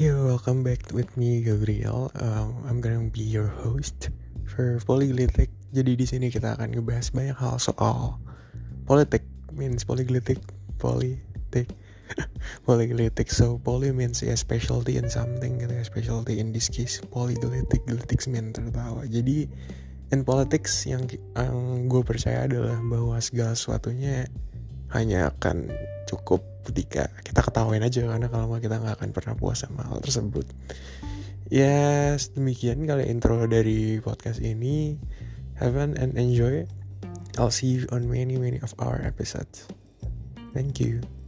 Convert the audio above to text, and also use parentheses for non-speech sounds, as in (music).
Yo, welcome back with me Gabriel. Um, I'm gonna be your host for Polyglitic. Jadi di sini kita akan ngebahas banyak hal soal politik. Means polyglitic, politik, (laughs) polyglitic. So poly means ya specialty in something gitu ya. Specialty in this case polyglitic, glitics mean tertawa. Jadi in politics yang yang gue percaya adalah bahwa segala sesuatunya hanya akan cukup ketika kita ketahuin aja karena kalau kita nggak akan pernah puas sama hal tersebut. Ya yes, demikian kali intro dari podcast ini. Have fun and enjoy. I'll see you on many many of our episodes. Thank you